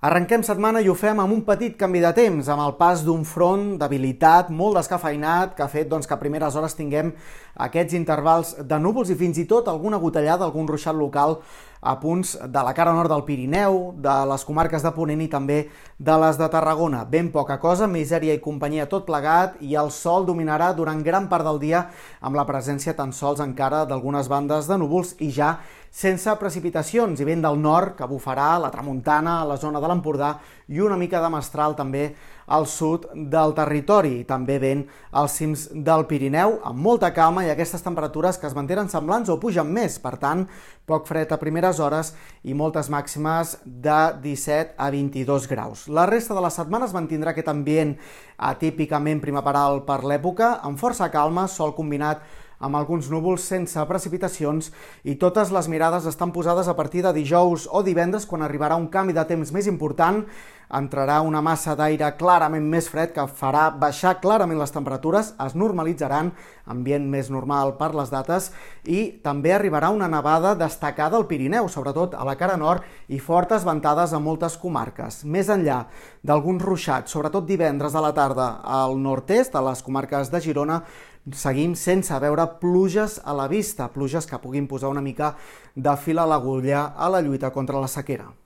Arrenquem setmana i ho fem amb un petit canvi de temps, amb el pas d'un front d'habilitat molt descafeinat que ha fet doncs, que a primeres hores tinguem aquests intervals de núvols i fins i tot alguna gotellada, algun ruixat local a punts de la cara nord del Pirineu, de les comarques de Ponent i també de les de Tarragona. Ben poca cosa, misèria i companyia tot plegat i el sol dominarà durant gran part del dia amb la presència tan sols encara d'algunes bandes de núvols i ja sense precipitacions i vent del nord que bufarà la tramuntana a la zona de l'Empordà i una mica de mestral també al sud del territori, també vent als cims del Pirineu, amb molta calma i aquestes temperatures que es mantenen semblants o pugen més, per tant, poc fred a primeres hores i moltes màximes de 17 a 22 graus. La resta de la setmana es mantindrà aquest ambient atípicament primaveral per l'època, amb força calma, sol combinat amb alguns núvols sense precipitacions i totes les mirades estan posades a partir de dijous o divendres quan arribarà un canvi de temps més important, entrarà una massa d'aire clarament més fred que farà baixar clarament les temperatures, es normalitzaran, ambient més normal per les dates, i també arribarà una nevada destacada al Pirineu, sobretot a la cara nord, i fortes ventades a moltes comarques. Més enllà d'alguns ruixats, sobretot divendres a la tarda al nord-est, a les comarques de Girona, seguim sense veure pluges a la vista, pluges que puguin posar una mica de fil a l'agulla a la lluita contra la sequera.